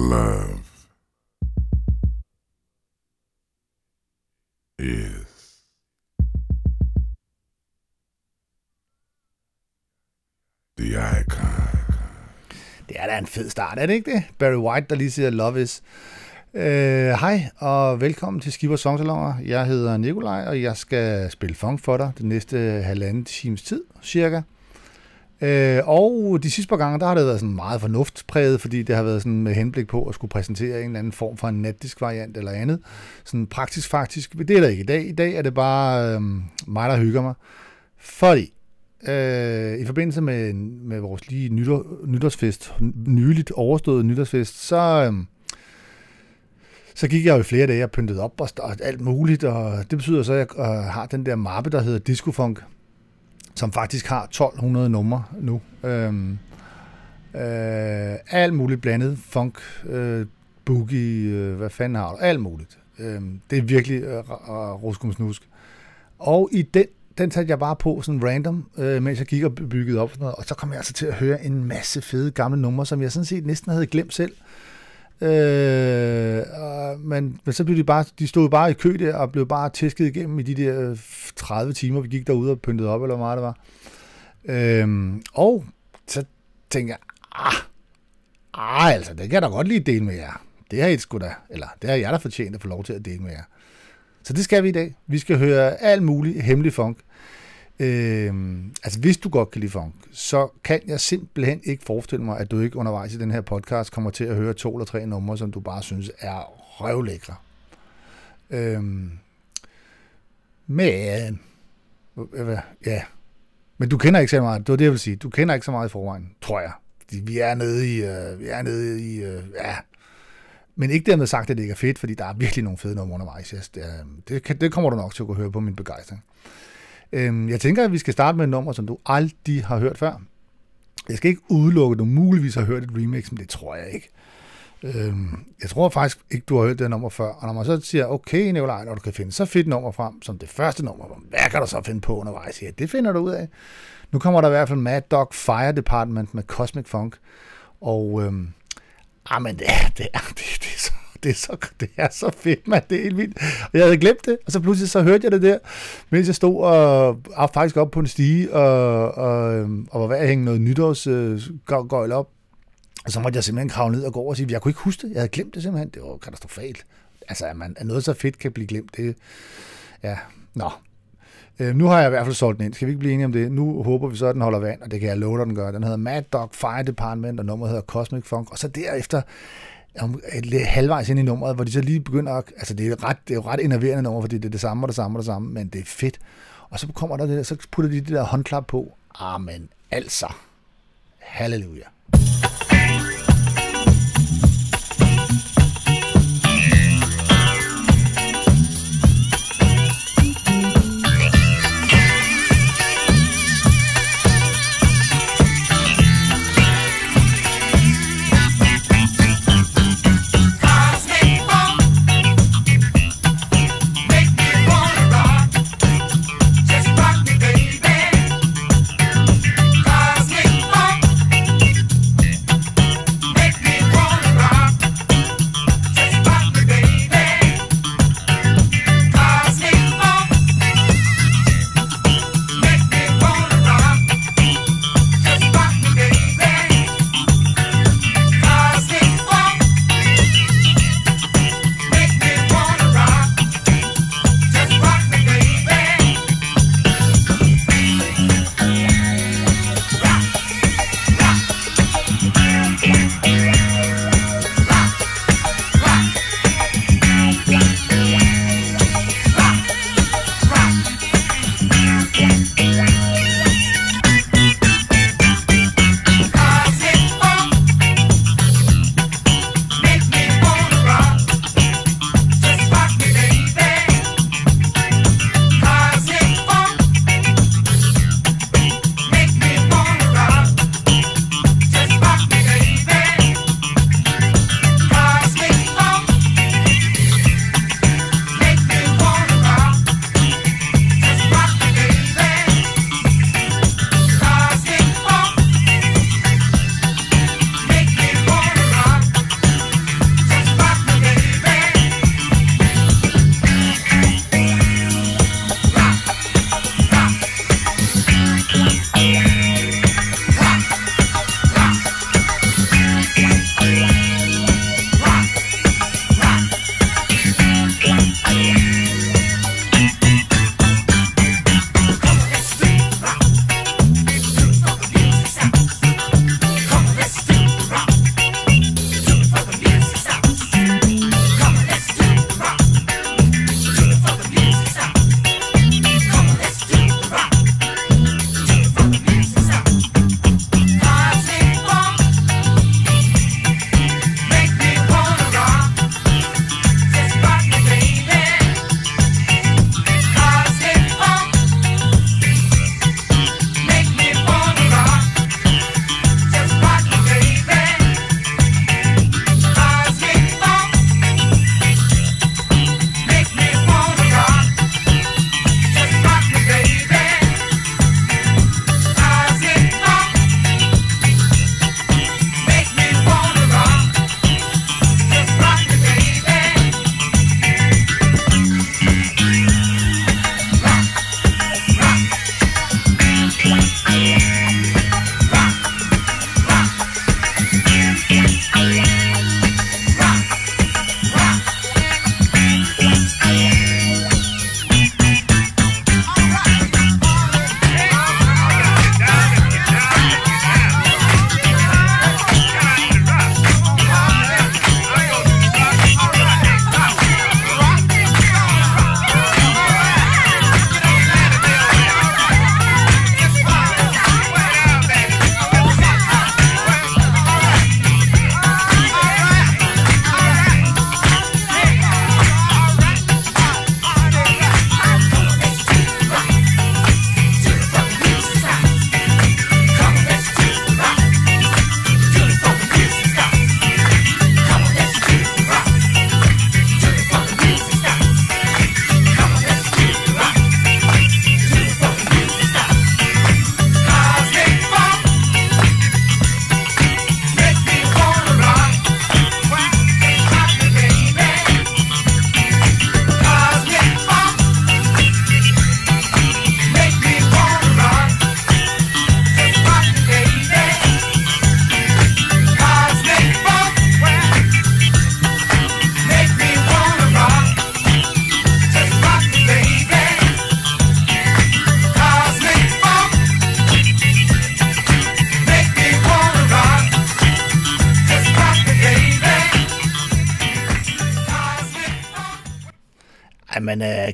Love is the icon. Det er da en fed start, er det ikke det? Barry White, der lige siger Love is. Øh, hej, og velkommen til Skipper Songsalonger. Jeg hedder Nikolaj, og jeg skal spille funk for dig den næste halvanden times tid, cirka. Øh, og de sidste par gange, der har det været sådan meget fornuftspræget, fordi det har været sådan med henblik på at skulle præsentere en eller anden form for en netdisk variant eller andet. Sådan praktisk faktisk, det er der ikke i dag. I dag er det bare øh, mig, der hygger mig. Fordi øh, i forbindelse med, med vores lige nytår, nytårsfest, nyligt overstået nytårsfest, så, øh, så gik jeg jo i flere dage og pyntede op og, alt muligt, og det betyder så, at jeg øh, har den der mappe, der hedder Discofunk, som faktisk har 1200 numre nu. Øhm, øh, alt muligt blandet. Funk, øh, boogie, øh, hvad fanden har du? Alt muligt. Øhm, det er virkelig øh, ruskumsnusk. Og i den, den satte jeg bare på sådan random, øh, mens jeg gik og byggede op. Sådan noget, og så kom jeg altså til at høre en masse fede gamle numre, som jeg sådan set næsten havde glemt selv. Øh, Øh, men, men så blev de bare, de stod bare i kø der, og blev bare tæsket igennem i de der øh, 30 timer, vi gik derude og pyntede op, eller hvor meget det var. Øh, og så tænkte jeg, ah, ah, altså, det kan jeg da godt lige dele med jer. Det har I sgu da, eller det har jeg da fortjent at få lov til at dele med jer. Så det skal vi i dag. Vi skal høre alt muligt hemmelig funk. Øh, altså hvis du godt kan lide funk, så kan jeg simpelthen ikke forestille mig, at du ikke undervejs i den her podcast kommer til at høre to eller tre numre, som du bare synes er røvlækre. Øhm, øh, men, ja, men du kender ikke så meget, det var det, jeg vil sige. Du kender ikke så meget i forvejen, tror jeg. Vi er nede i, øh, vi er nede i, øh, ja, men ikke dermed sagt, at det ikke er fedt, fordi der er virkelig nogle fede numre undervejs. Yes, det, det, det kommer du nok til at kunne høre på min begejstring. Øhm, jeg tænker, at vi skal starte med et nummer, som du aldrig har hørt før. Jeg skal ikke udelukke, at du muligvis har hørt et remix, men det tror jeg ikke. Øhm, jeg tror faktisk ikke, du har hørt det nummer før. Og når man så siger, okay, Nicolaj, når du kan finde så fedt nummer frem, som det første nummer, hvad kan du så finde på undervejs? Ja, det finder du ud af. Nu kommer der i hvert fald Mad Dog Fire Department med Cosmic Funk. Og øhm, ah, men det er, det er, det, det er så det er så, det er så fedt, mand. Det er helt vildt. Og jeg havde glemt det, og så pludselig så hørte jeg det der, mens jeg stod og, og faktisk op på en stige og, og, øhm, og var ved at hænge noget nytårsgøjl øh, op. Og så måtte jeg simpelthen kravle ned og gå over og sige, jeg kunne ikke huske det. Jeg havde glemt det simpelthen. Det var katastrofalt. Altså, at, man, at noget så fedt kan blive glemt, det... Ja, nå. Øh, nu har jeg i hvert fald solgt den ind. Skal vi ikke blive enige om det? Nu håber vi så, at den holder vand, og det kan jeg love dig, den gør. Den hedder Mad Dog Fire Department, og nummeret hedder Cosmic Funk. Og så derefter Øh, halvvejs ind i nummeret, hvor de så lige begynder at, altså det er, ret, det er jo ret enerverende nummer, fordi det er det samme og det samme og det samme, men det er fedt. Og så kommer der det, så putter de det der håndklap på. Amen, altså. Halleluja.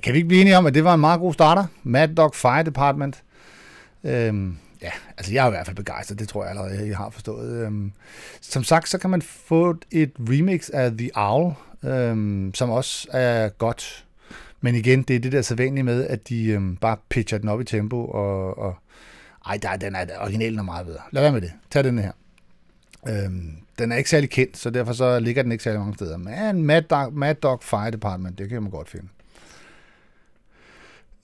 Kan vi ikke blive enige om, at det var en meget god starter? Mad Dog Fire Department. Øhm, ja, altså jeg er i hvert fald begejstret, det tror jeg allerede, jeg har forstået. Øhm, som sagt, så kan man få et remix af The Owl, øhm, som også er godt. Men igen, det er det der sædvanlige med, at de øhm, bare pitcher den op i tempo, og, og ej, der, den er originalen er meget bedre. Lad være med det. Tag den her. Øhm, den er ikke særlig kendt, så derfor så ligger den ikke særlig mange steder. Men Mad Dog, Mad Dog Fire Department, det kan man godt finde.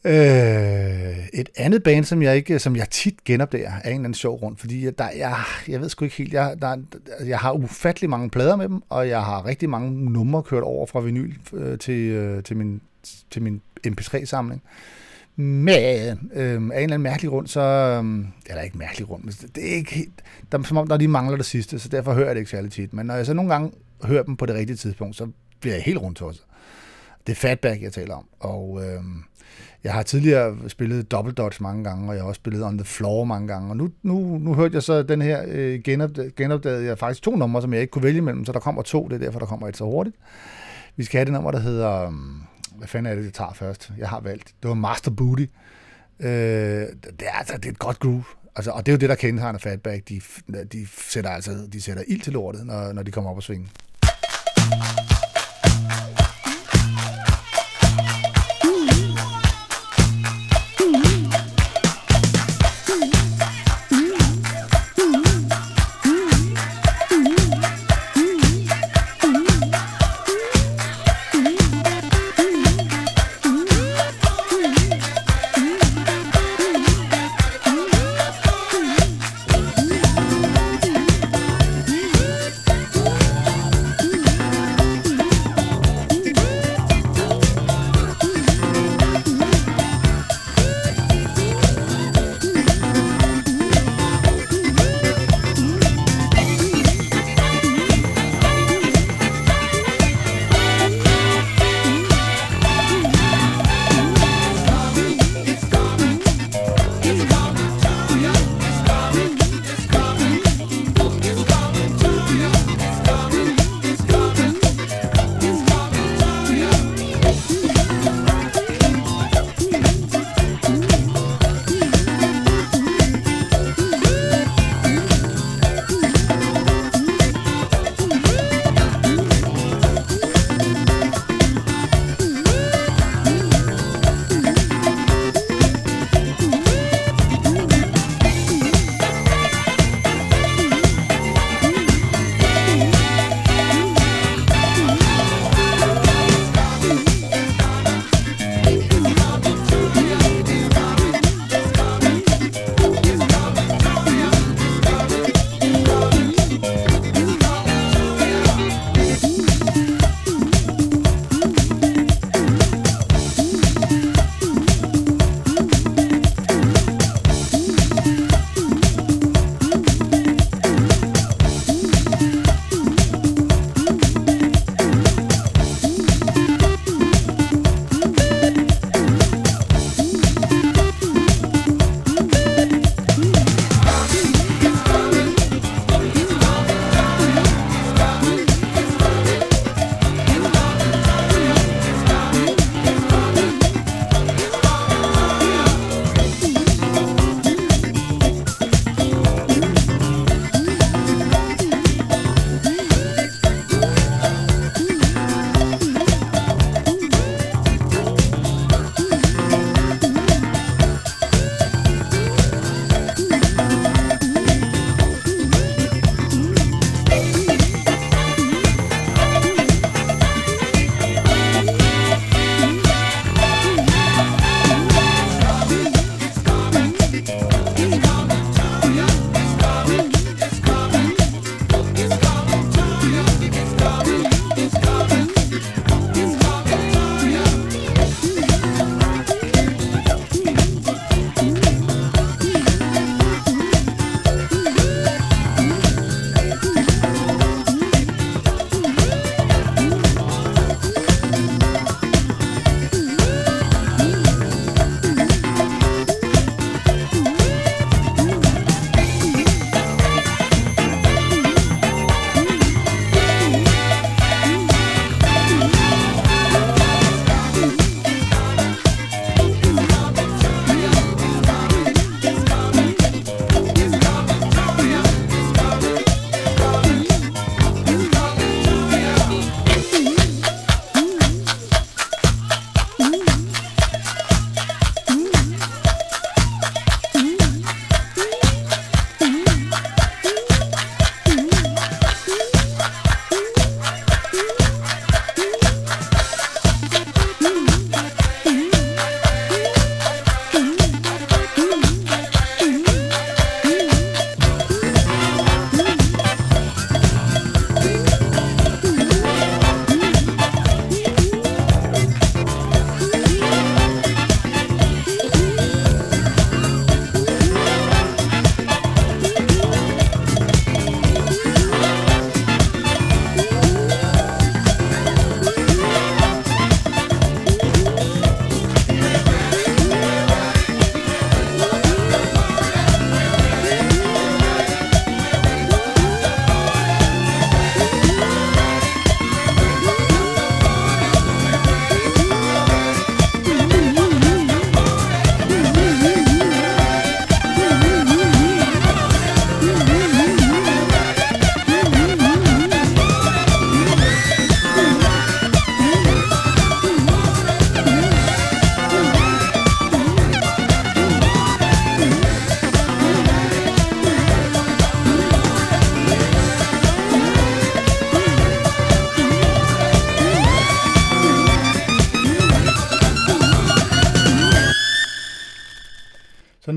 Øh, et andet band, som jeg ikke, som jeg tit genopdager, er en eller anden sjov grund, fordi der, jeg, jeg ved sgu ikke helt, jeg, der, jeg har ufattelig mange plader med dem, og jeg har rigtig mange numre kørt over fra vinyl øh, til, øh, til, min, til min MP3-samling. Men øh, af en eller anden mærkelig grund, så... Øh, eller ikke mærkelig grund, men det er ikke helt... Der er som om, der lige mangler det sidste, så derfor hører jeg det ikke særlig tit. Men når jeg så nogle gange hører dem på det rigtige tidspunkt, så bliver jeg helt rundt også. Det er Fatback, jeg taler om. Og øh, jeg har tidligere spillet Double Dodge mange gange, og jeg har også spillet On The Floor mange gange. Og nu, nu, nu hørte jeg så den her øh, genopdagede, genopdagede jeg faktisk to numre, som jeg ikke kunne vælge mellem, så der kommer to, det er derfor, der kommer et så hurtigt. Vi skal have det nummer, der hedder... Øh, hvad fanden er det, jeg tager først? Jeg har valgt. Det var Master Booty. Øh, det, er, altså, det er et godt groove. Altså, og det er jo det, der kendetegner Fatback. De, de sætter altså de sætter ild til lortet, når, når de kommer op og svinge.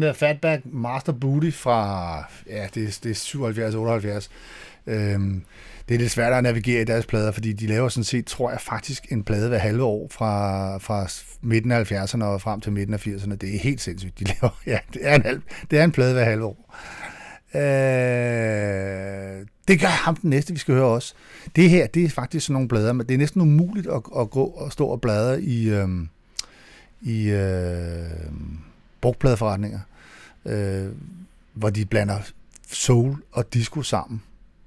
Der Fatback Master Booty fra, ja, det det er 77-78. Øhm, det er lidt svært at navigere i deres plader, fordi de laver sådan set, tror jeg faktisk, en plade hver halve år fra, fra midten af 70'erne og frem til midten af 80'erne. Det er helt sindssygt. De laver, ja, det er en, halv, det er en plade hver halve år. Øh, det gør ham den næste, vi skal høre også. Det her, det er faktisk sådan nogle blader, men det er næsten umuligt at, at gå og stå og bladre i, øhm, i øh, brugtpladeforretninger, øh, hvor de blander soul og disco sammen.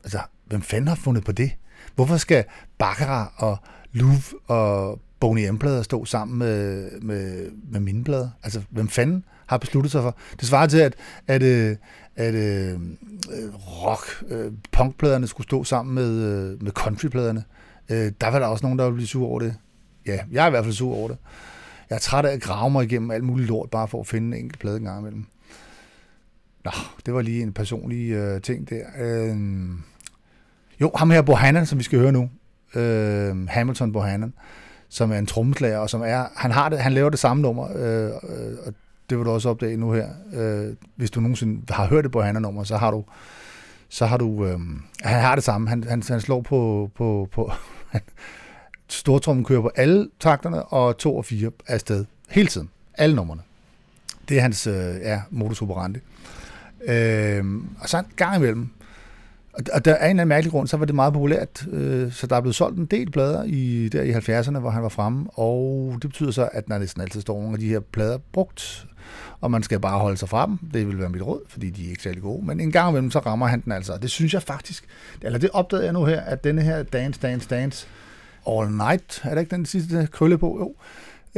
Altså, hvem fanden har fundet på det? Hvorfor skal Baccarat og Louvre og Boney M-plader stå sammen med, med, med mine plader? Altså, hvem fanden har besluttet sig for? Det svarer til, at, at, øh, at, at uh, rock, uh, punkpladerne skulle stå sammen med, uh, med countrypladerne. Uh, der var der også nogen, der ville blive sur over det. Ja, jeg er i hvert fald sur over det. Jeg er træt af at grave mig igennem alt muligt lort, bare for at finde en enkelt plade en gang imellem. Nå, det var lige en personlig øh, ting der. Øh, jo, ham her Bohannon, som vi skal høre nu. Øh, Hamilton Bohannon, som er en trommeslager, og som er, han, har det, han laver det samme nummer, øh, øh, og det vil du også opdage nu her. Øh, hvis du nogensinde har hørt det Bohannon-nummer, så har du, så har du, øh, han har det samme. Han, han, han slår på, på, på stortrummen kører på alle takterne, og to og fire er afsted hele tiden. Alle numrene. Det er hans øh, ja, modus operandi. Øh, og så en gang imellem, og der er en eller anden mærkelig grund, så var det meget populært, øh, så der er blevet solgt en del plader i, der i 70'erne, hvor han var fremme, og det betyder så, at der næsten altid står nogle af de her plader brugt, og man skal bare holde sig fra dem. Det vil være mit råd, fordi de er ikke særlig gode. Men en gang imellem, så rammer han den altså. Det synes jeg faktisk, eller det opdagede jeg nu her, at denne her Dance, Dance, Dance All Night, er det ikke den sidste krølle på? Jo.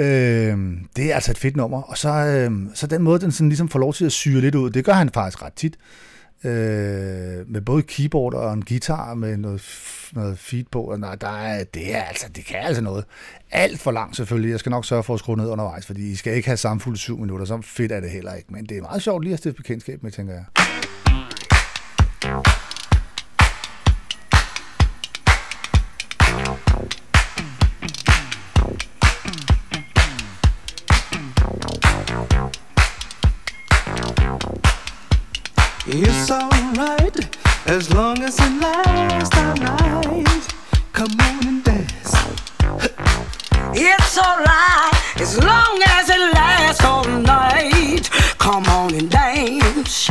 Øh, det er altså et fedt nummer. Og så, øh, så den måde, den sådan ligesom får lov til at syre lidt ud, det gør han faktisk ret tit øh, med både keyboard og en guitar med noget, noget feed på. Og nej, der er, det, er altså, det kan altså noget. Alt for langt selvfølgelig. Jeg skal nok sørge for at skrue ned undervejs, fordi I skal ikke have samfulde syv minutter. Så fedt er det heller ikke. Men det er meget sjovt lige at stifte bekendtskab med, tænker jeg. As long as it lasts all night. Come on and dance. It's alright as long as it lasts all night. Come on and dance.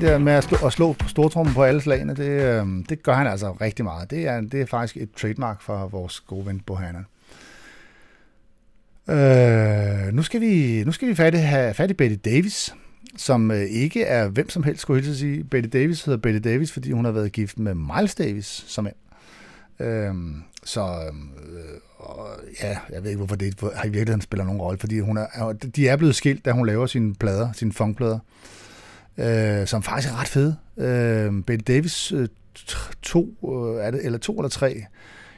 Det der med at slå, at slå på stortrummen på alle slagene, det, øh, det gør han altså rigtig meget. Det er, det er faktisk et trademark for vores gode ven Bohanna. Øh, nu skal vi, nu skal vi fat, have fat i Betty Davis, som øh, ikke er hvem som helst, skulle jeg sige. Betty Davis hedder Betty Davis, fordi hun har været gift med Miles Davis som mand. Øh, så øh, og, ja, jeg ved ikke, hvorfor det har i virkeligheden spiller nogen rolle, fordi hun er, de er blevet skilt, da hun laver sine plader, sine funkplader, øh, som faktisk er ret fede. Øh, Ben Davis øh, to, øh, er det, eller to eller tre,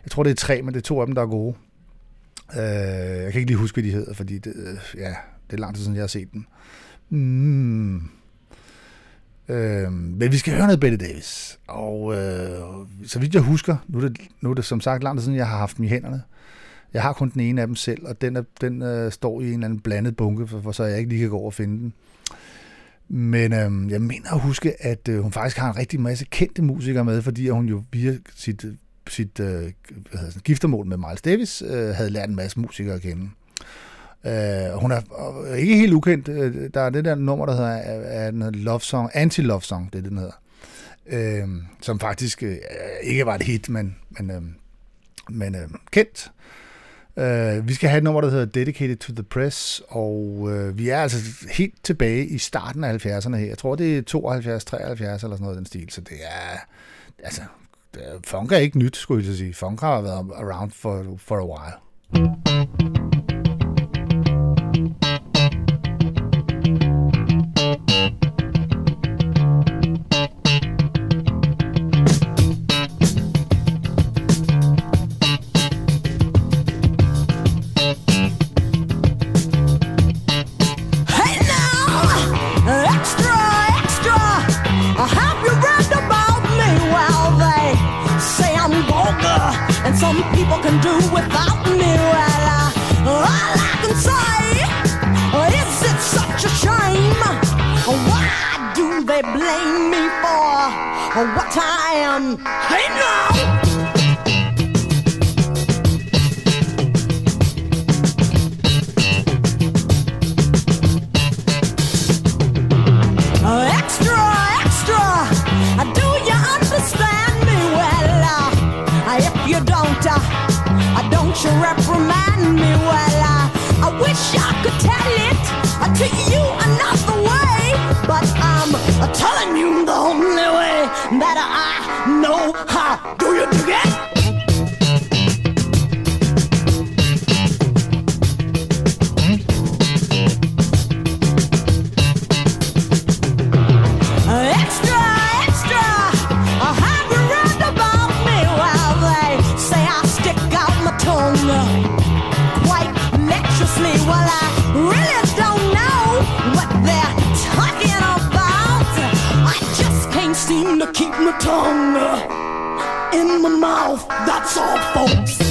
jeg tror det er tre, men det er to af dem, der er gode. Øh, jeg kan ikke lige huske, hvad de hedder, fordi det, øh, ja, det er lang tid siden, jeg har set dem. Mm. Øh, men vi skal høre noget Bette Davis. Og øh, så vidt jeg husker, nu er, det, nu er det som sagt lang tid siden, jeg har haft dem i hænderne. Jeg har kun den ene af dem selv, og den, er, den øh, står i en eller anden blandet bunke, for, for så jeg ikke lige kan gå over og finde den. Men øh, jeg mener at huske, at øh, hun faktisk har en rigtig masse kendte musikere med, fordi hun jo via sit, øh, sit øh, hvad hedder sådan, giftermål med Miles Davis øh, havde lært en masse musikere at kende. Øh, hun er øh, ikke helt ukendt. Øh, der er det der nummer, der hedder er, en love song, anti-love song, det er det, den hedder. Øh, som faktisk øh, ikke var et hit, men, men, øh, men øh, kendt. Uh, vi skal have et nummer, der hedder Dedicated to the Press, og uh, vi er altså helt tilbage i starten af 70'erne her. Jeg tror, det er 72, 73 eller sådan noget den stil, så det er, altså, funk er ikke nyt, skulle jeg sige. Funk har været around for, for a while. Hey some people can do without me. Well, uh, all I can say is it's such a shame. Why do they blame me for what I am? You reprimand me well? Uh, I wish I could tell it uh, to you another way, but I'm uh, telling you the only way that I know how. Do you dig tongue in my mouth. That's all, folks.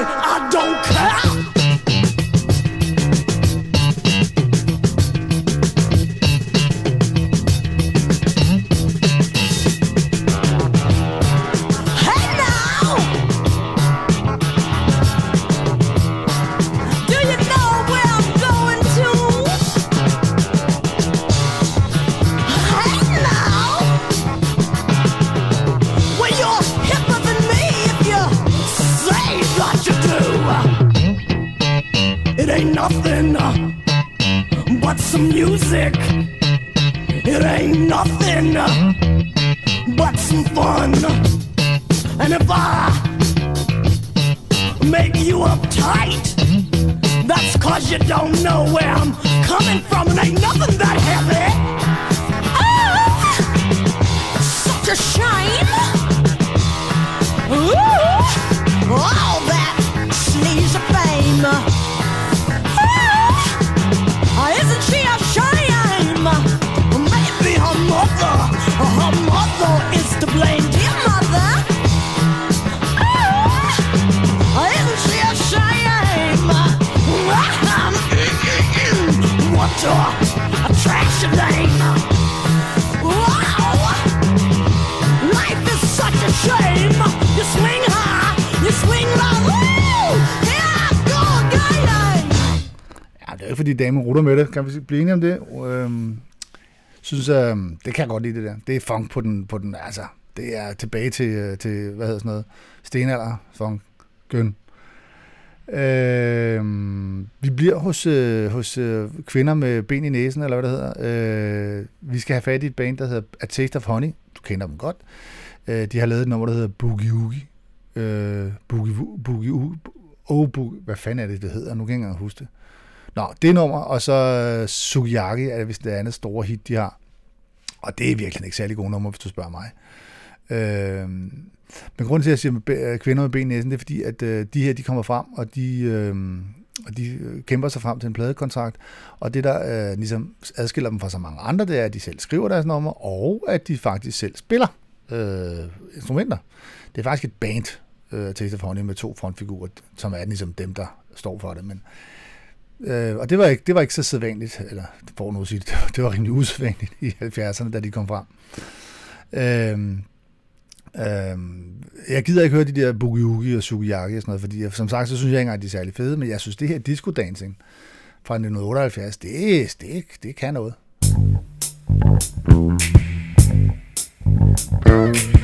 I don't care. Synes, øh, det kan jeg godt lide det der. Det er funk på den, på den altså, det er tilbage til, øh, til hvad hedder sådan noget, stenalder, funk, gøn. Øh, vi bliver hos, øh, hos øh, kvinder med ben i næsen, eller hvad det hedder. Øh, vi skal have fat i et band, der hedder A Taste of Honey. Du kender dem godt. Øh, de har lavet et nummer, der hedder Boogie Woogie. Øh, Boogie Woogie. Boogie Oh, boogie. Hvad fanden er det, det hedder? Nu kan jeg ikke engang huske det. Nå, det nummer, og så øh, Sugiyaki er vist det andet store hit, de har. Og det er virkelig ikke særlig gode nummer, hvis du spørger mig. Øh, men grunden til, at jeg siger med øh, kvinder med ben i næsen, det er fordi, at øh, de her, de kommer frem, og de, øh, og de øh, kæmper sig frem til en pladekontrakt. Og det, der øh, ligesom adskiller dem fra så mange andre, det er, at de selv skriver deres nummer, og at de faktisk selv spiller øh, instrumenter. Det er faktisk et band, øh, Taste of Honey, med to frontfigurer, som er ligesom dem, der står for det. Men, øh, Øh, og det var, ikke, det var ikke så sædvanligt, eller for nu at sige det, det var rimelig usædvanligt i 70'erne, da de kom frem. Øh, Øh, jeg gider ikke høre de der boogie og sukiyaki og sådan noget, fordi jeg, som sagt, så synes jeg ikke engang, de er særlig fede, men jeg synes, det her disco dancing fra 1978, det, det, det kan noget. Dance.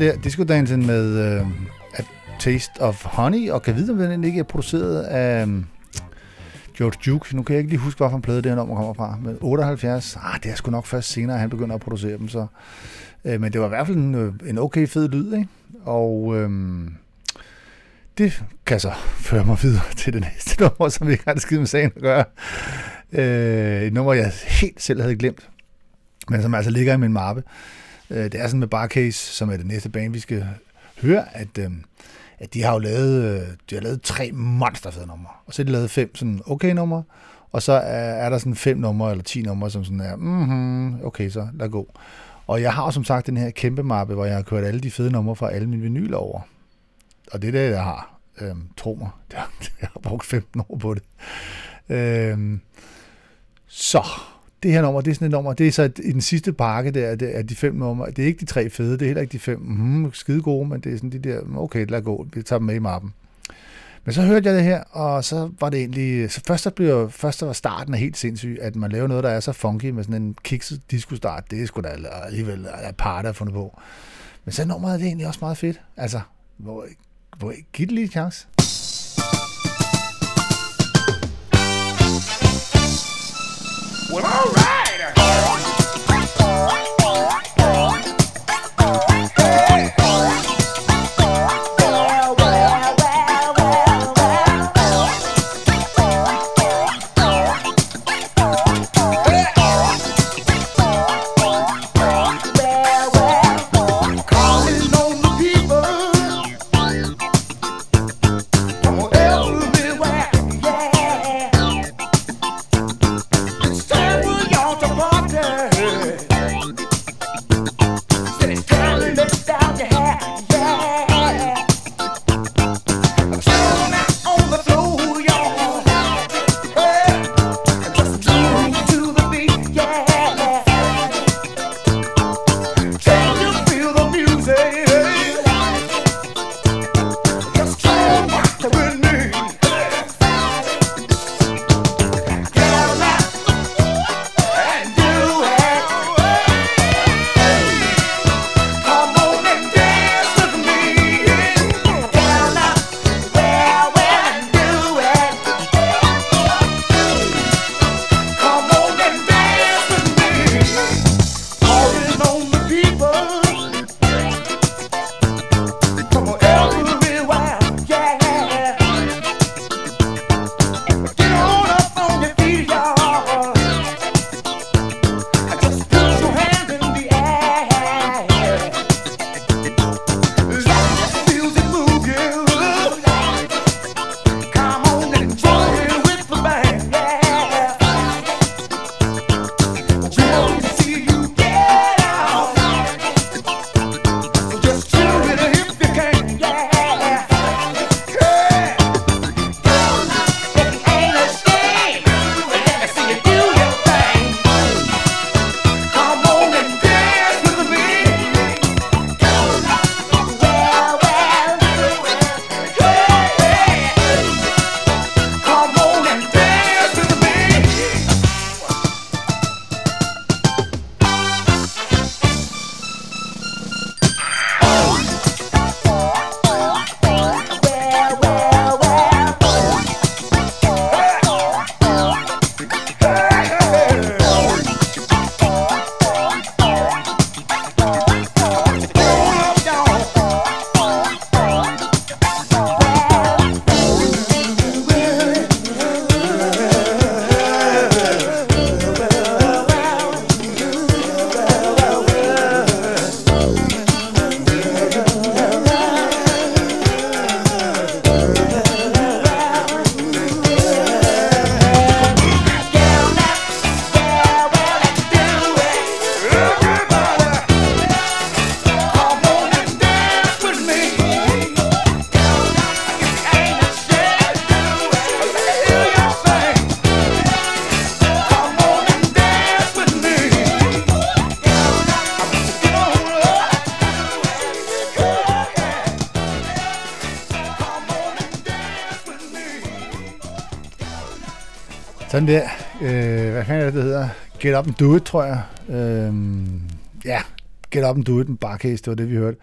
Der, Disco med øh, A Taste of Honey, og kan vide, om den ikke er produceret af um, George Duke. Nu kan jeg ikke lige huske, hvilken plade det her nummer kommer fra. Men 78, ah, det er sgu nok først senere, han begynder at producere dem. Så. Øh, men det var i hvert fald en, øh, en okay fed lyd, ikke? Og øh, det kan så føre mig videre til det næste nummer, som vi ikke har det skide med sagen at gøre. Øh, et nummer, jeg helt selv havde glemt, men som altså ligger i min mappe. Øh, det er sådan med Barcase, som er det næste band, vi skal høre, at, øh, at de har jo lavet, øh, de har lavet tre monsterfede numre, og så har de lavet fem sådan okay numre, og så er, er der sådan fem numre eller ti numre, som sådan er, mm okay, så lad gå. Og jeg har som sagt den her kæmpe mappe, hvor jeg har kørt alle de fede numre fra alle mine vinyler over. Og det er det, jeg har. Øhm, tro mig, har, jeg har brugt 15 år på det. Øhm, så, det her nummer, det er sådan et nummer, det er så i den sidste pakke der, det er de fem numre, det er ikke de tre fede, det er heller ikke de fem mm, skide gode, men det er sådan de der, okay, lad gå, vi tager dem med i mappen. Men så hørte jeg det her, og så var det egentlig, så først, der blev, først der var starten helt sindssyg, at man laver noget, der er så funky med sådan en kikset disco-start, det er sgu da alligevel et par, der fundet på. Men så nummeret er det egentlig også meget fedt. Altså, hvor, hvor, giv det lige en chance. Well, all right. Sådan der. Øh, hvad fanden er det, det hedder? Get Up and Do It, tror jeg. Øh, ja, Get Up and Do It, en barcase, det var det, vi hørte.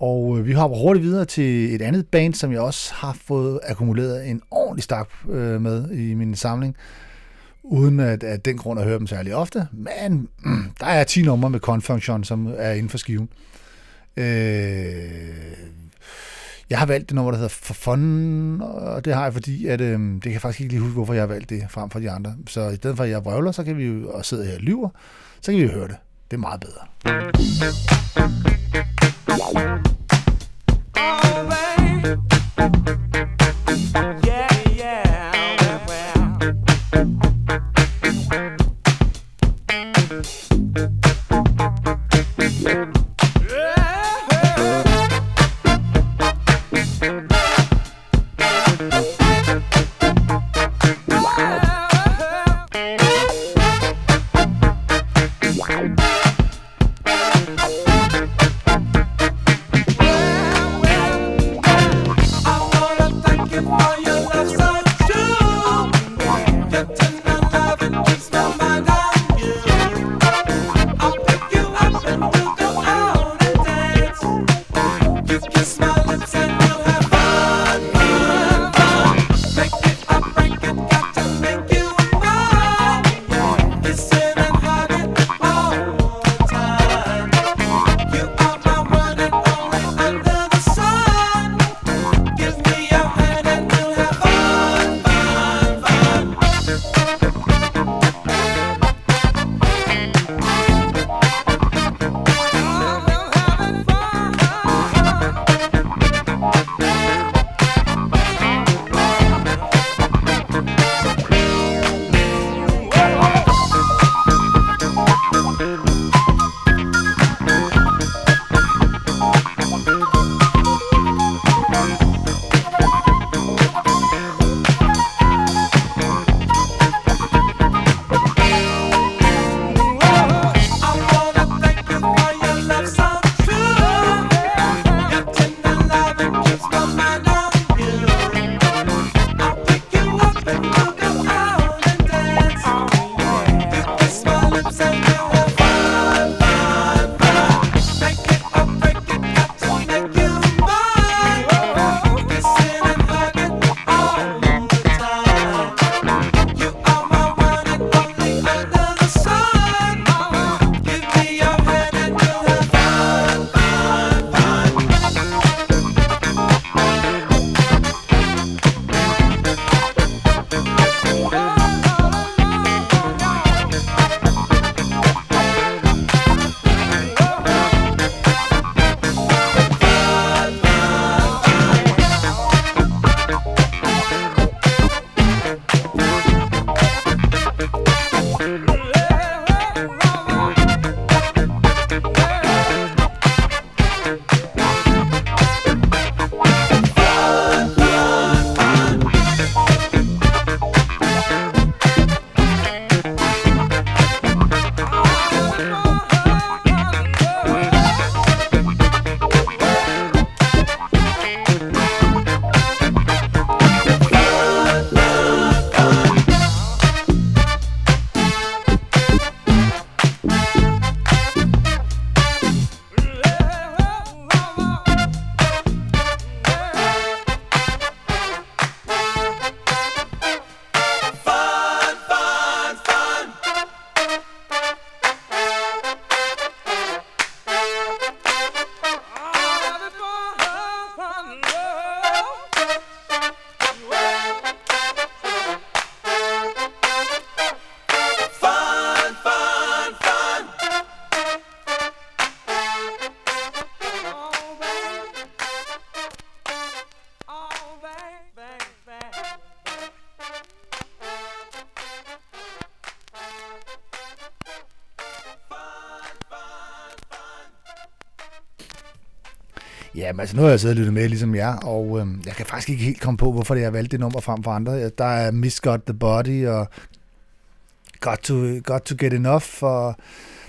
Og øh, vi hopper hurtigt videre til et andet band, som jeg også har fået akkumuleret en ordentlig stak øh, med i min samling, uden at at den grund at høre dem særlig ofte. Men mm, der er 10 numre med Confunction, som er inden for skiven. Øh, jeg har valgt det nummer, der hedder For Fun, og det har jeg, fordi at, øh, det kan jeg faktisk ikke lige huske, hvorfor jeg har valgt det frem for de andre. Så i stedet for, at jeg vrøvler, så kan vi jo, og sidder her og lyver, så kan vi jo høre det. Det er meget bedre. Oh, babe. Jamen altså nu har jeg siddet og lyttet med, ligesom jer, og øhm, jeg kan faktisk ikke helt komme på, hvorfor jeg valgte det nummer frem for andre. Der er Miss Got The Body, og Got To, Got to Get Enough, og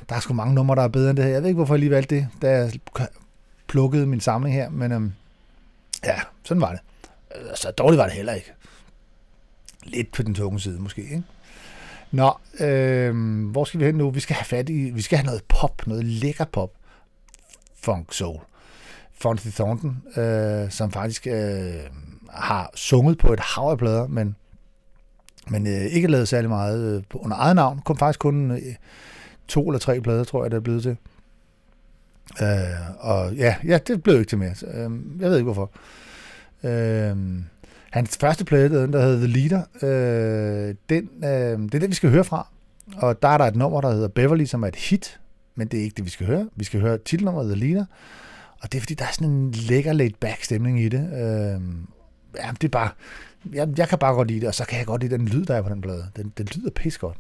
der er sgu mange numre, der er bedre end det her. Jeg ved ikke, hvorfor jeg lige valgte det, da jeg plukkede min samling her, men øhm, ja, sådan var det. Så dårligt var det heller ikke. Lidt på den tunge side måske, ikke? Nå, øh, hvor skal vi hen nu? Vi skal have fat i, vi skal have noget pop, noget lækker pop. Funk soul. Fonzie Thornton, øh, som faktisk øh, har sunget på et hav af plader, men, men øh, ikke lavet særlig meget øh, på- under eget navn. Kom faktisk kun øh, to eller tre plader, tror jeg, det er blevet til. Øh, og ja, ja, det blev ikke til mere. Så, øh, jeg ved ikke hvorfor. Øh, hans første plade, der hedder The Leader, øh, den, øh, det er det, vi skal høre fra. Og der er der et nummer, der hedder Beverly, som er et hit, men det er ikke det, vi skal høre. Vi skal høre titelnummeret The Leader, og det er fordi, der er sådan en lækker laid-back stemning i det. Øh, ja, det er bare, jeg, jeg kan bare godt lide det, og så kan jeg godt lide den lyd, der er på den plade. Den, den lyder pis godt.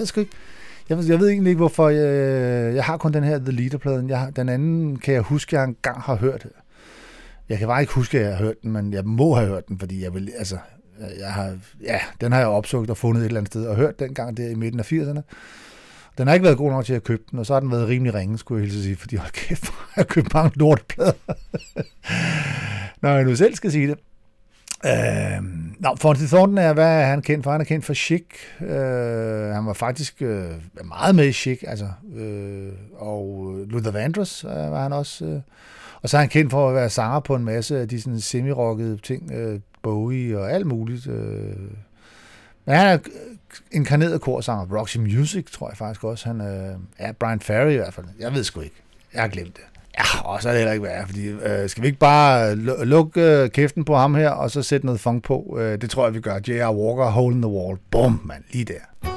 Jeg, sgu ikke, jeg, ved- jeg ved egentlig ikke, hvorfor jeg, jeg har kun den her The Leader-pladen. Jeg, den anden kan jeg huske, jeg engang har hørt. Jeg kan bare ikke huske, at jeg har hørt den, men jeg må have hørt den, fordi jeg vil, altså, jeg har, ja, den har jeg opsøgt og fundet et eller andet sted, og hørt den gang der i midten af 80'erne. Den har ikke været god nok til at købe den, og så har den været rimelig ringe, skulle jeg hilse sige, fordi hold kæft, jeg har jeg købt mange lorteplader. Når jeg nu selv skal sige det. Øh, nå, Fonty Thornton er, hvad er han kendt for? Han er kendt for Chic. Øh, han var faktisk øh, meget med i Chic, altså. Øh, og Luther Vandross øh, var han også. Øh. Og så er han kendt for at være sanger på en masse af de sådan semi-rockede ting. Øh, Bowie og alt muligt. Øh. Men han er inkarneret korsanger. Roxy Music, tror jeg faktisk også. Han øh, er Brian Ferry i hvert fald. Jeg ved sgu ikke. Jeg har glemt det. Ja, og så er det heller ikke værd, fordi øh, skal vi ikke bare øh, lukke øh, kæften på ham her, og så sætte noget funk på? Øh, det tror jeg, vi gør. J.R. Walker, Hole in the Wall. Bum, mand, lige der.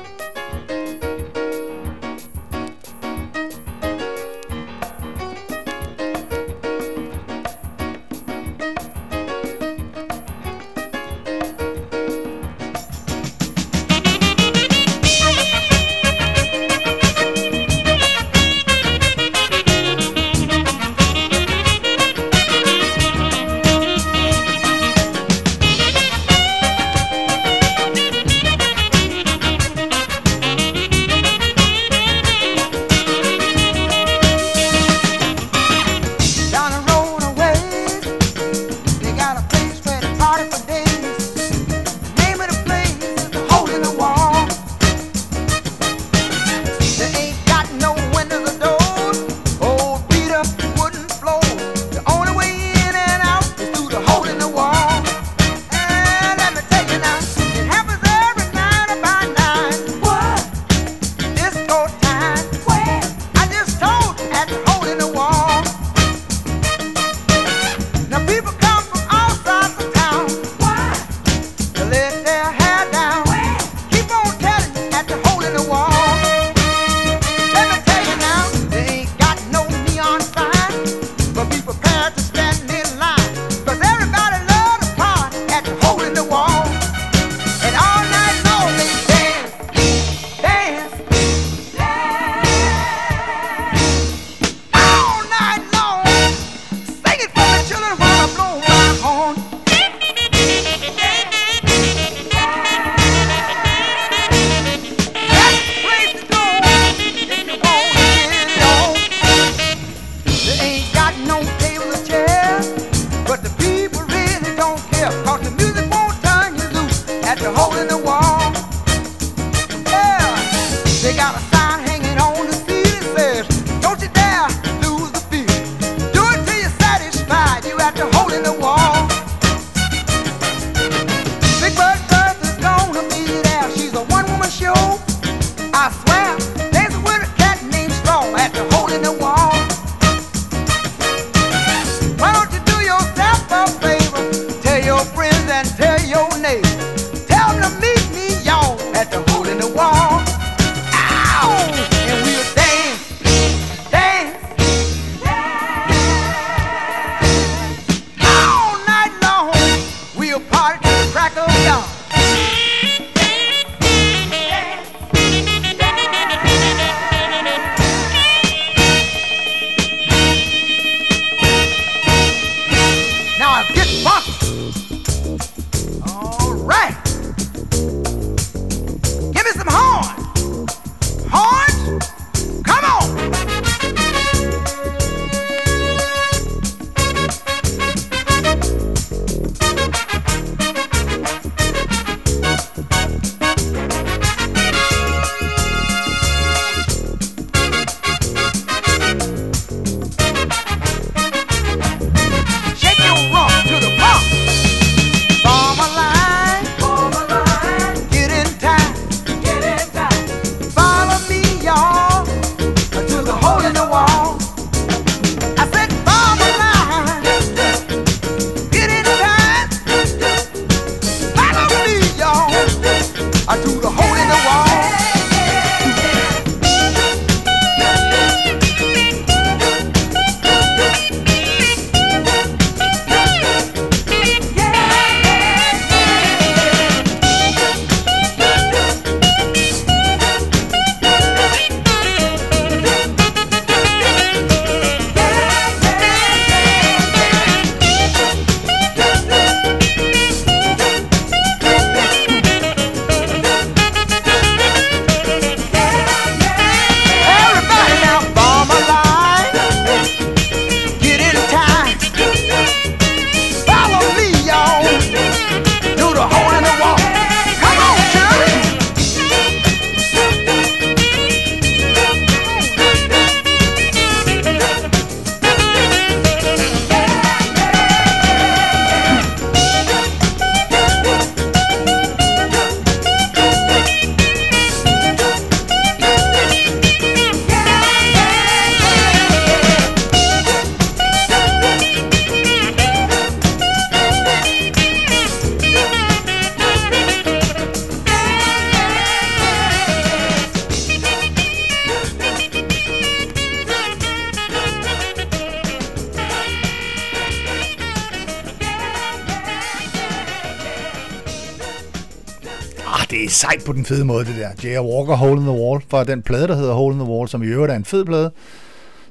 Sejt på den fede måde, det der. J.R. Walker, Hole in the Wall, fra den plade, der hedder Hole in the Wall, som i øvrigt er en fed plade.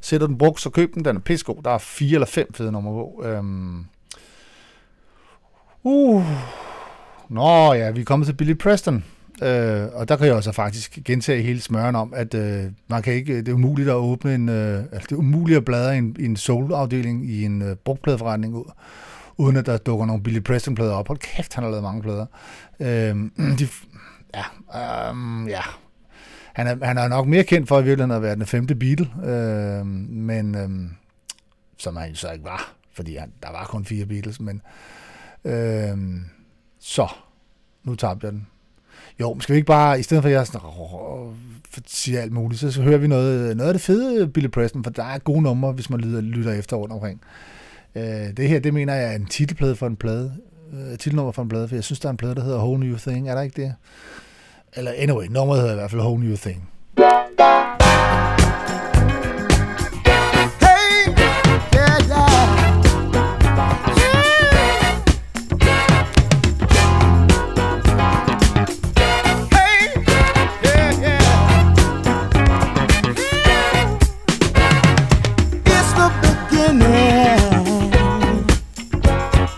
Sætter den brugt, så køb den. Den er pissegod. Der er fire eller fem fede numre på. Øhm. Uh. Nå ja, vi er kommet til Billy Preston. Øh, og der kan jeg også faktisk gentage hele smøren om, at øh, man kan ikke, det er umuligt at åbne en, øh, altså det er umuligt at bladre i en, en soul-afdeling i en øh, brugtpladeforretning ud, uden at der dukker nogle Billy Preston-plader op. Hold kæft, han har lavet mange plader. Øh, de, ja, um, ja. Han er, han er nok mere kendt for i virkeligheden at være den femte Beatle, øh, men øh, som han jo så ikke var, fordi han, der var kun fire Beatles, men øh, så, nu tabte jeg den. Jo, men skal vi ikke bare, i stedet for at jeg sådan, siger alt muligt, så, så hører vi noget, noget af det fede Billy Preston, for der er gode numre, hvis man lytter, lytter efter rundt omkring. Øh, det her, det mener jeg er en titelplade for en plade, øh, titelnummer for en plade, for jeg synes, der er en plade, der hedder Whole New Thing, er der ikke det? Eller anyway, nummeret hedder i hvert fald Whole New Thing.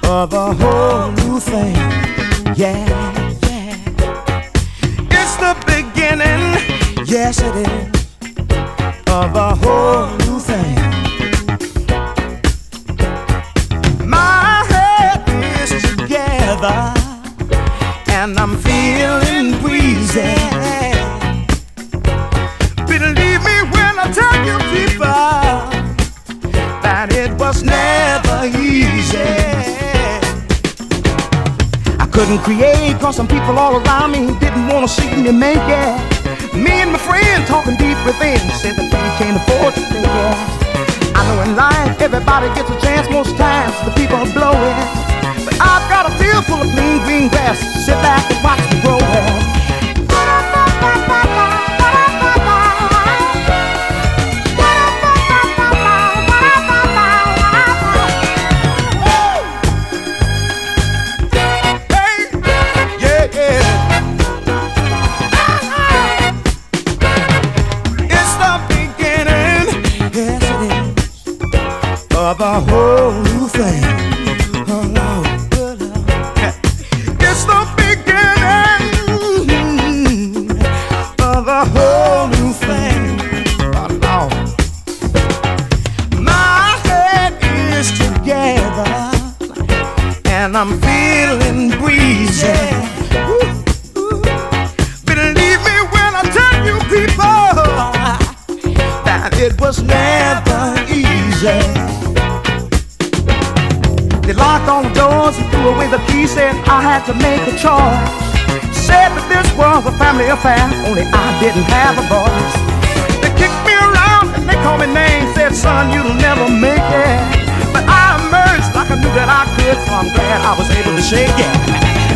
Of a whole new thing. Yeah. The beginning, yes it is, of a whole new thing. My head is together and I'm feeling couldn't create cause some people all around me didn't wanna see me make it. Me and my friend talking deep within said that we can't afford to take it. I know in life everybody gets a chance most times the people are blowing. But I've got a field full of clean green grass. Sit back and watch me grow it. Is, of choice. Said that this was a family affair, only I didn't have a voice. They kicked me around and they called me names, said son, you'll never make it. But I emerged like I knew that I could, so I'm glad I was able to shake it.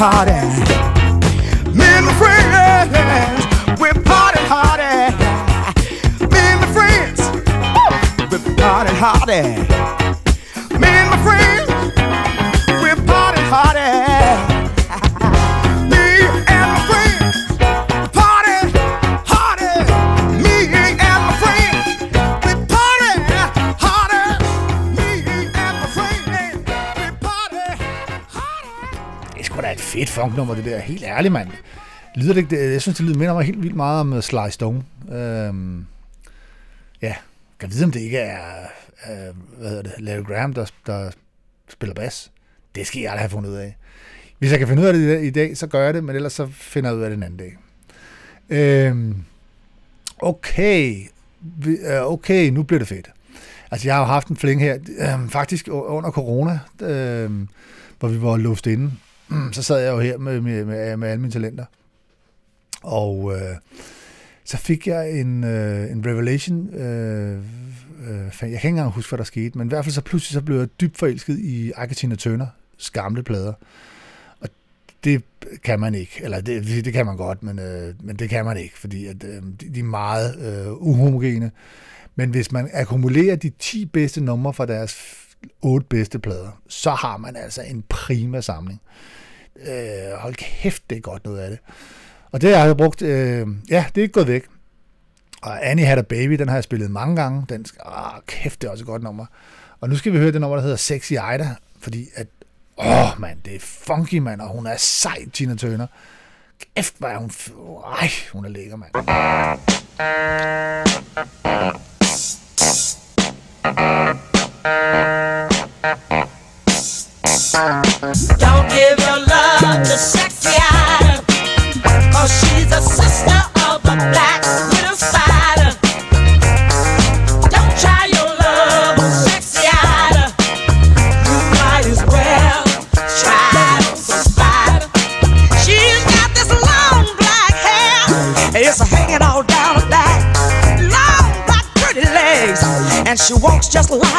harder. Funknummer, det der. Helt ærligt, mand. Lyder det ikke, det- jeg synes, det lyder minder mig helt vildt meget om øh, Sly Stone. Øhm, ja, kan vide, om det ikke er, øh, hvad hedder det, Larry Graham, der, der spiller bas. Det skal jeg aldrig have fundet ud af. Hvis jeg kan finde ud af det i dag- så gør jeg det, men ellers så finder jeg ud af det en anden dag. Øhm, okay, øh, okay, nu bliver det fedt. Altså, jeg har jo haft en fling her, øhm, faktisk under corona, øhm, hvor vi var låst inde. Så sad jeg jo her med, med, med, med alle mine talenter. Og øh, så fik jeg en, øh, en revelation. Øh, øh, jeg kan ikke engang huske, hvad der skete, men i hvert fald så pludselig så blev jeg dybt forelsket i Argentina Turner gamle plader. Og det kan man ikke, eller det, det kan man godt, men, øh, men det kan man ikke, fordi at, øh, de, de er meget øh, uhomogene. Men hvis man akkumulerer de 10 bedste numre fra deres otte bedste plader, så har man altså en prima samling. Øh, hold kæft, det er godt noget af det. Og det har jeg brugt, øh, ja, det er ikke gået væk. Og Annie Had a Baby, den har jeg spillet mange gange. Den, skal- ah, kæft, det er også et godt nummer. Og nu skal vi høre det nummer, der hedder Sexy Ida, fordi at, åh mand, det er funky, mand, og hun er sej, Tina Turner. Kæft, hvor er hun, ej, hun er lækker, mand. Don't give your love to sexy cause she's a sister of the black widow spider. Don't try your love on sexy Ida, you might as well try some spider. She's got this long black hair, and it's hanging all down her back. Long black pretty legs, and she walks just like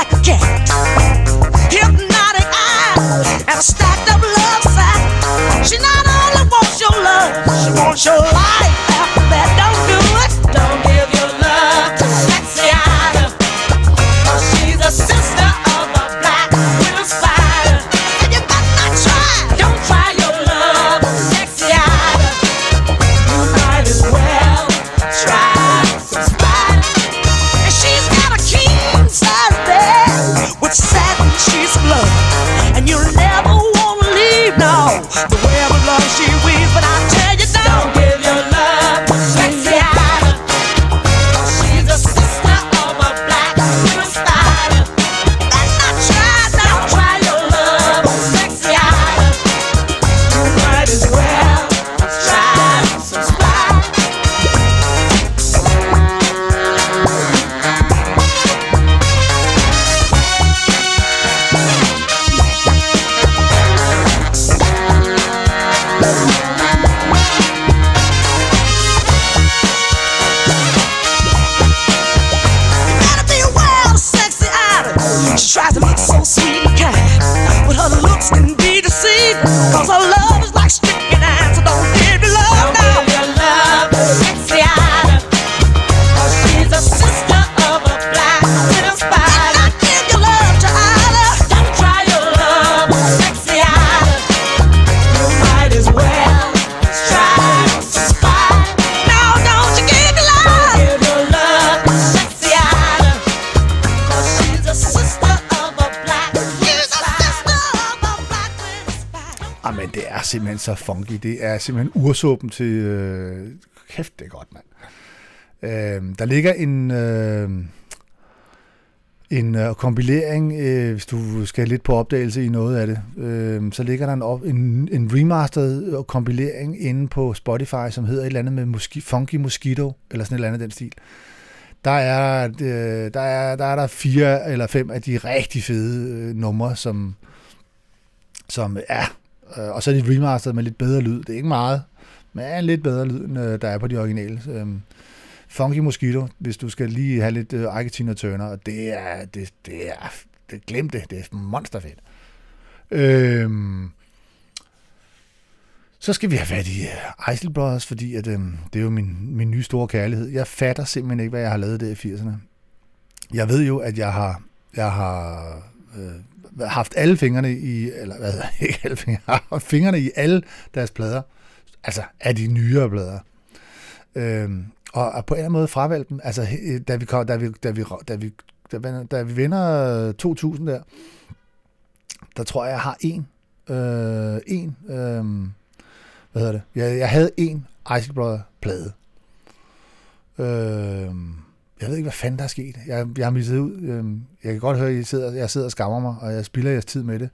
er simpelthen så funky. Det er simpelthen ursuppen til... Øh, kæft, det er godt, mand. Øh, der ligger en... Øh, en øh, kompilering, øh, hvis du skal lidt på opdagelse i noget af det, øh, så ligger der en, op, en, en remastered øh, kompilering inde på Spotify, som hedder et eller andet med moski, Funky Mosquito, eller sådan et eller andet den stil. Der er, øh, der er, der er der fire eller fem af de rigtig fede øh, numre, som, som er Øh, og så er de remasteret med lidt bedre lyd. Det er ikke meget, men er lidt bedre lyd, end øh, der er på de originale. Øhm, Funky Mosquito, hvis du skal lige have lidt øh, Argentina Turner, og det er, det, det er, det, glem det, det er monsterfedt. Øhm, så skal vi have fat i øh, Isley Brothers, fordi at, øhm, det er jo min, min nye store kærlighed. Jeg fatter simpelthen ikke, hvad jeg har lavet der i 80'erne. Jeg ved jo, at jeg har, jeg har øh, haft alle fingrene i, eller hvad ikke alle fingre, haft fingrene i alle deres plader, altså af de nyere plader. Øhm, og, og på en eller anden måde fravalgte dem, altså da vi, kom, da vi, da vi, da vi, da vi, da vi vinder 2000 der, der tror jeg, jeg har en, øh, en, øh, hvad hedder det, jeg, jeg havde en Isaac Brother plade. Øh, jeg ved ikke, hvad fanden der er sket. Jeg, jeg har misset ud. Øhm, jeg kan godt høre, at I sidder, jeg sidder og skammer mig, og jeg spilder jeres tid med det.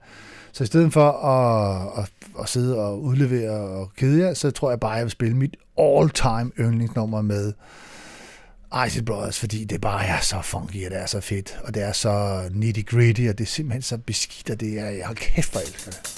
Så i stedet for at, at, at sidde og udlevere og kede jer, så tror jeg bare, at jeg vil spille mit all-time yndlingsnummer med Ice Brothers, fordi det bare er så funky, og det er så fedt, og det er så nitty gritty, og det er simpelthen så beskidt, og det er, jeg har kæft, for elsker det.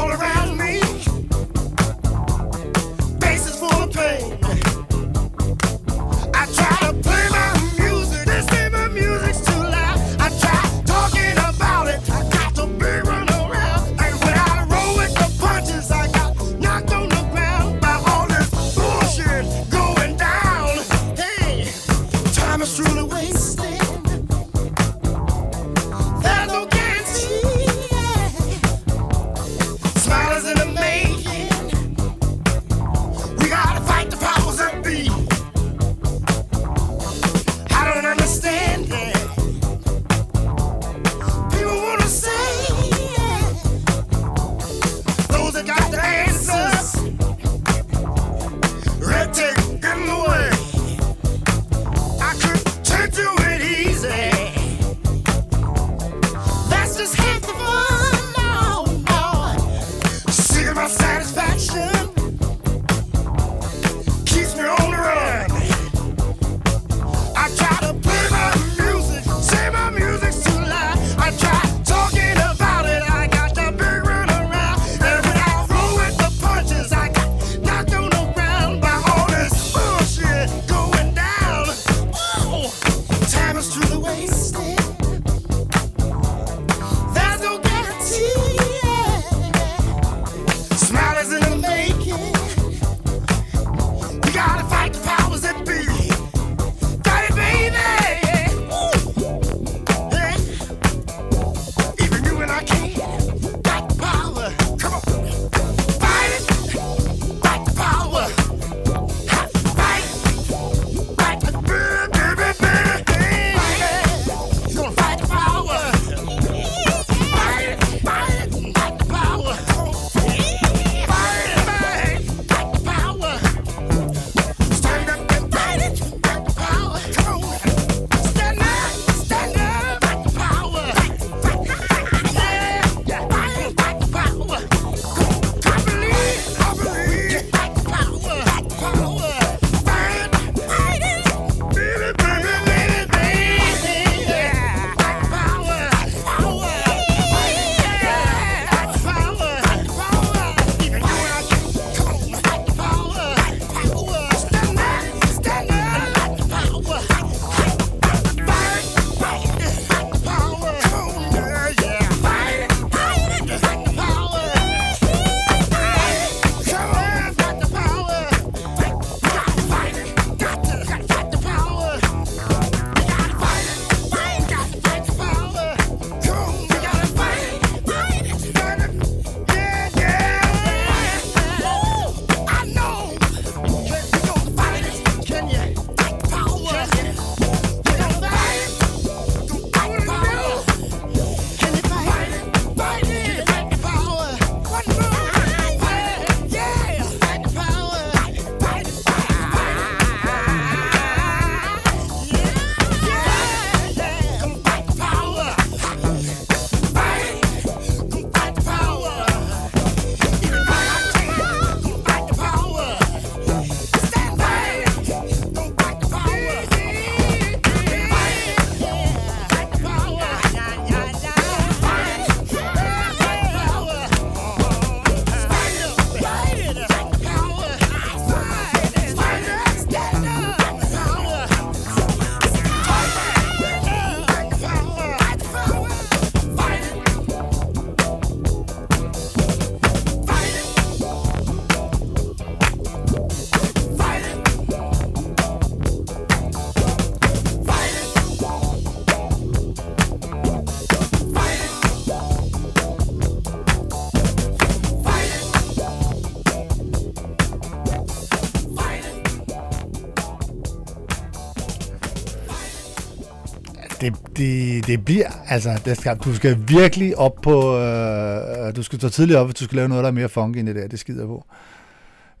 det, bliver, altså, det skal, du skal virkelig op på, øh, øh, du skal stå tidligt op, hvis du skal lave noget, der er mere funky end det der, det skider på.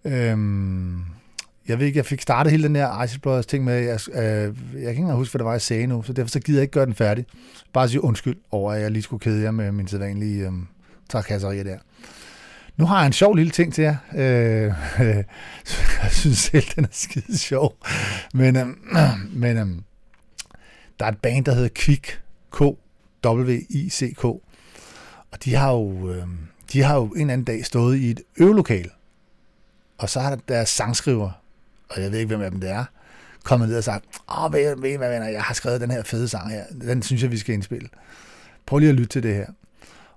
Øhm, jeg ved ikke, jeg fik startet hele den her Ice Brothers ting med, jeg, øh, jeg kan ikke engang huske, hvad det var, jeg sagde nu, så derfor så gider jeg ikke gøre den færdig. Bare sige undskyld over, at jeg lige skulle kede jer med min sædvanlige øh, trakasserier der. Nu har jeg en sjov lille ting til jer. Øh, jeg synes selv, den er skide sjov. Men, øh, men øh, der er et band, der hedder Quick, K, W-I-C-K. Og de har jo, øh, de har jo en anden dag stået i et øvelokal. Og så har deres sangskriver, og jeg ved ikke, hvem af dem det er, kommet ned og sagt, åh, ved, ved hvad venner, jeg har skrevet den her fede sang her. Den synes jeg, vi skal indspille. Prøv lige at lytte til det her.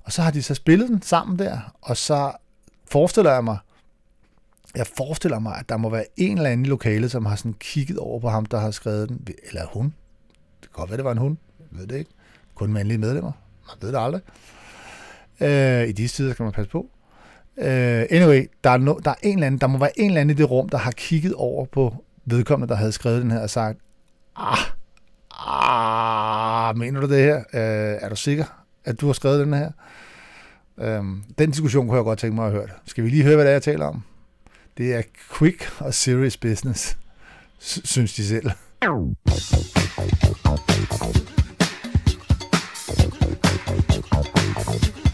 Og så har de så spillet den sammen der, og så forestiller jeg mig, jeg forestiller mig, at der må være en eller anden i lokalet, som har sådan kigget over på ham, der har skrevet den. Eller hun. Det kan godt være, det var en hun. Jeg ved det ikke. Kun mandlige medlemmer. Man ved det aldrig. Øh, I disse tider skal man passe på. Øh, anyway, der er, no, der er en eller anden, der må være en eller anden i det rum, der har kigget over på vedkommende, der havde skrevet den her og sagt, ah, ah, mener du det her? Øh, er du sikker, at du har skrevet den her? Øh, den diskussion kunne jeg godt tænke mig at høre. Skal vi lige høre, hvad det er, jeg taler om? Det er quick og serious business, synes de selv. I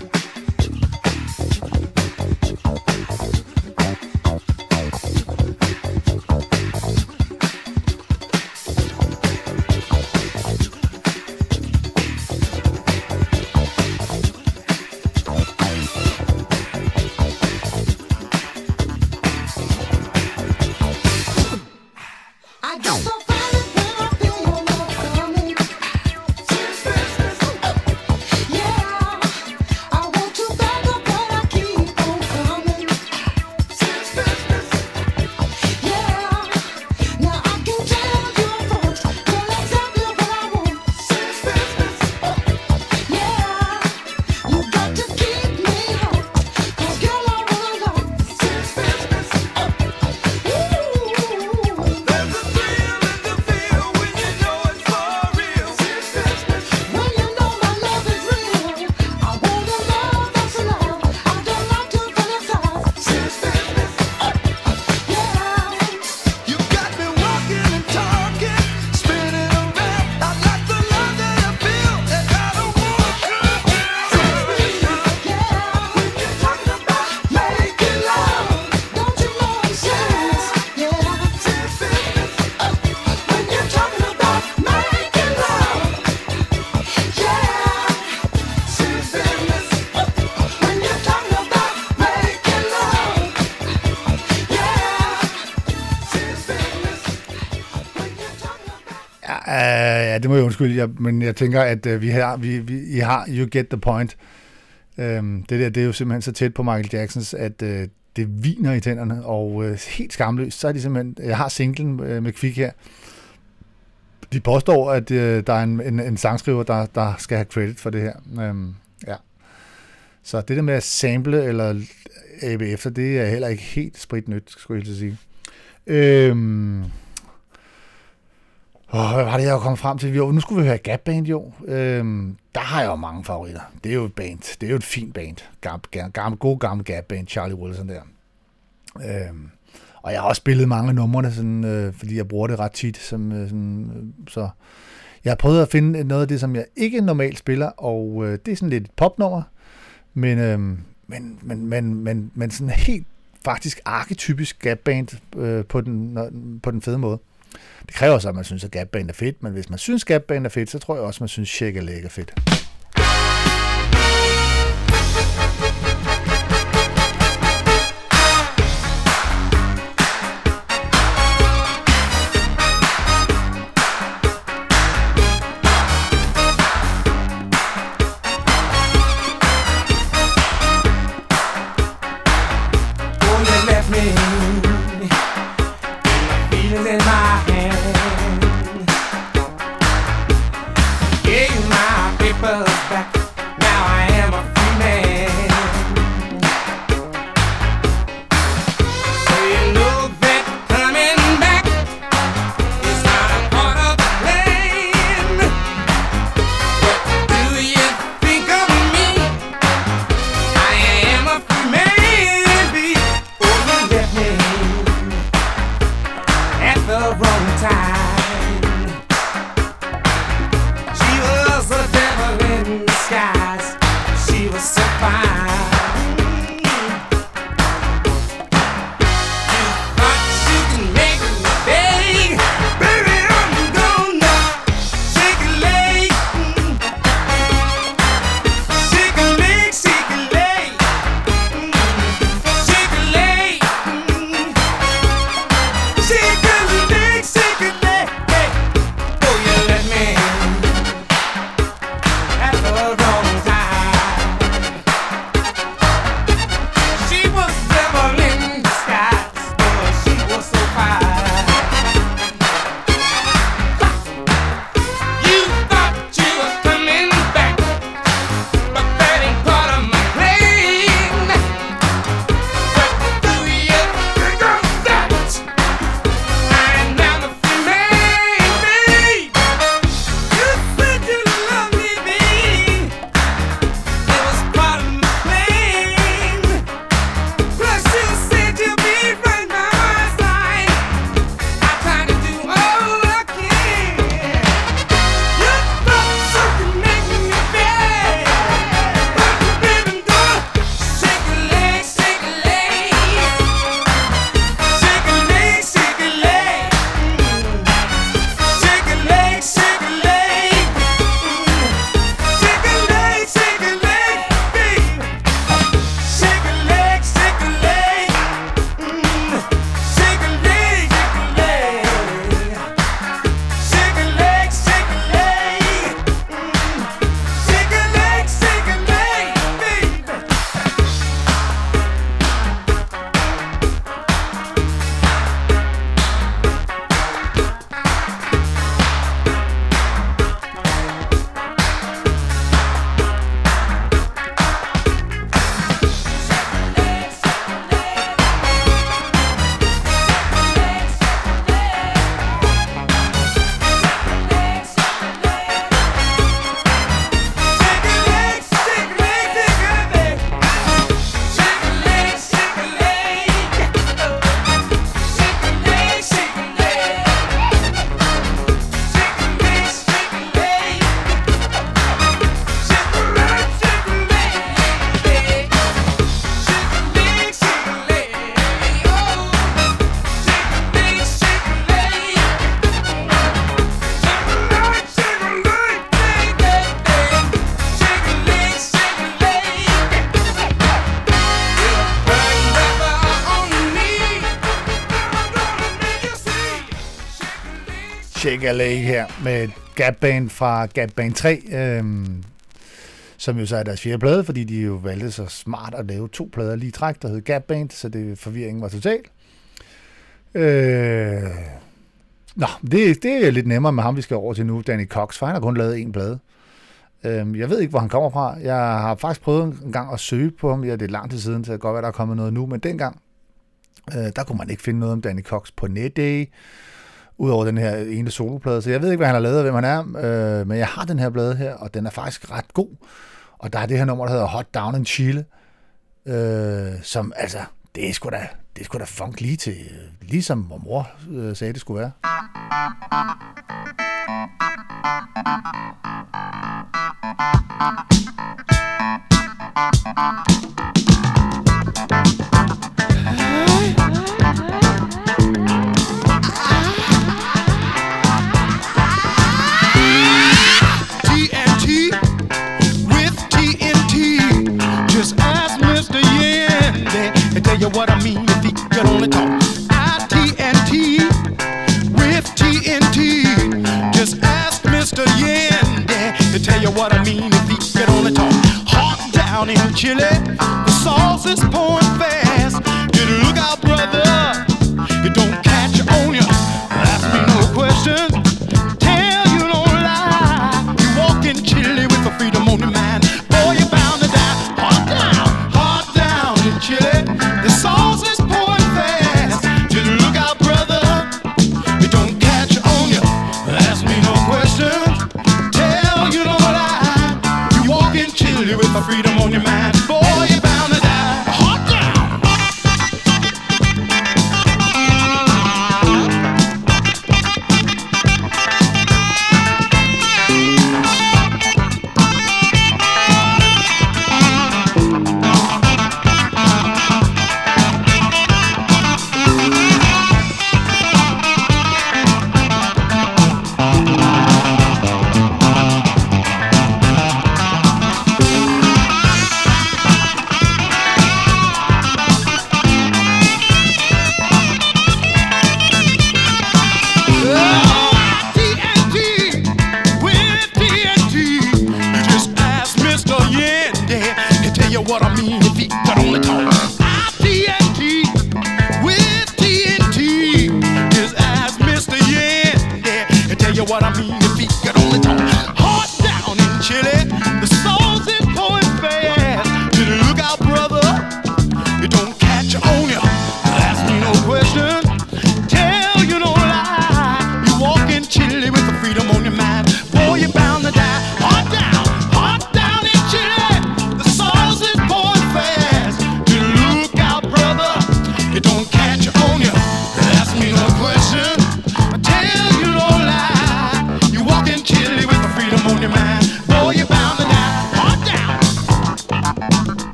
undskyld, ja, jeg men jeg tænker, at øh, vi har, vi, vi, I har, you get the point. Øhm, det der, det er jo simpelthen så tæt på Michael Jacksons, at øh, det viner i tænderne, og øh, helt skamløst, så er de simpelthen, jeg har singlen øh, med Kvik her, de påstår, at øh, der er en, en, en sangskriver, der, der skal have credit for det her. Øhm, ja. Så det der med at sample eller abe efter, det er heller ikke helt spritnyt, skulle jeg helt sige. Øhm, Åh, hvad var det, jeg var kommet frem til? Jo, nu skulle vi høre Gap Band, jo. Øhm, der har jeg jo mange favoritter. Det er jo et band. Det er jo et fint band. Gamle, gammel, god gammel Gap Band, Charlie Wilson der. Øhm, og jeg har også spillet mange af numrene, sådan, øh, fordi jeg bruger det ret tit. Som, øh, sådan, øh, så jeg har prøvet at finde noget af det, som jeg ikke normalt spiller, og øh, det er sådan lidt et popnummer, men, øh, men, men, men, men, men sådan helt faktisk arketypisk Gap Band øh, på, den, på den fede måde. Det kræver så, at man synes, at gapband er fedt, men hvis man synes, Gap Band er fedt, så tror jeg også, at man synes, Shake a er fedt. Big LA her med Gap Band fra Gap Band 3, øhm, som jo så er deres fjerde plade, fordi de jo valgte så smart at lave to plader lige træk, der hed Gap Band, så det forvirringen var total. Øh, nå, det, det er lidt nemmere med ham, vi skal over til nu, Danny Cox, for han har kun lavet en plade. Øhm, jeg ved ikke, hvor han kommer fra. Jeg har faktisk prøvet en gang at søge på ham. Ja, det er lang tid siden, så det kan godt være, der er kommet noget nu. Men dengang, øh, der kunne man ikke finde noget om Danny Cox på NetDay, udover den her ene soloplade. Så jeg ved ikke, hvad han har lavet, og hvem han er. Øh, men jeg har den her plade her, og den er faktisk ret god. Og der er det her nummer, der hedder Hot Down in Chile, øh, som altså, det er sgu da, det er sgu da funk lige til, ligesom hvor mor øh, sagde, det skulle være. TNT you what I mean if he could only talk. I TNT with TNT. Just ask Mr. Yandy to tell you what I mean if he could only talk. Hot down in Chile, the sauce is pouring fast.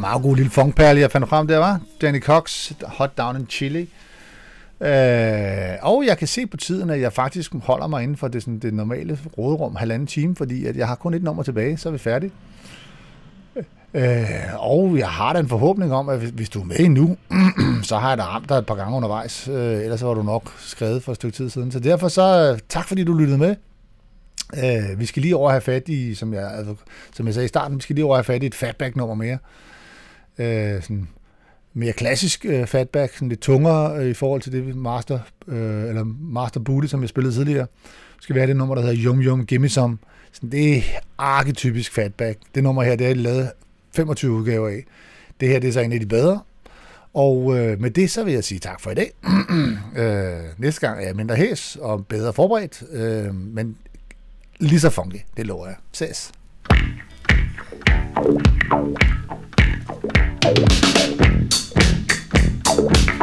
En meget god lille funkperle, jeg fandt frem der, var. Danny Cox, Hot Down in Chili. Øh, og jeg kan se på tiden, at jeg faktisk holder mig inden for det, sådan, det normale råderum, halvanden time, fordi at jeg har kun et nummer tilbage, så er vi færdige. Øh, og jeg har da en forhåbning om, at hvis, hvis du er med nu, så har jeg da ramt dig et par gange undervejs. Øh, ellers så var du nok skrevet for et stykke tid siden. Så derfor så, øh, tak fordi du lyttede med. Øh, vi skal lige over have fat i, som jeg, altså, som jeg sagde i starten, vi skal lige over have fat i et fatback-nummer mere. Øh, sådan mere klassisk øh, fatback, sådan lidt tungere øh, i forhold til det master, øh, eller master booty, som jeg spillede tidligere. Det skal være det nummer, der hedder Yum Yum Gimme Some. Sådan, det er arketypisk fatback. Det nummer her, det er lavet 25 udgaver af. Det her, det er så en af de bedre. Og øh, med det, så vil jeg sige tak for i dag. øh, næste gang er jeg mindre hæs og bedre forberedt, øh, men lige så funky, det lover jeg. Ses. Thank Thank you.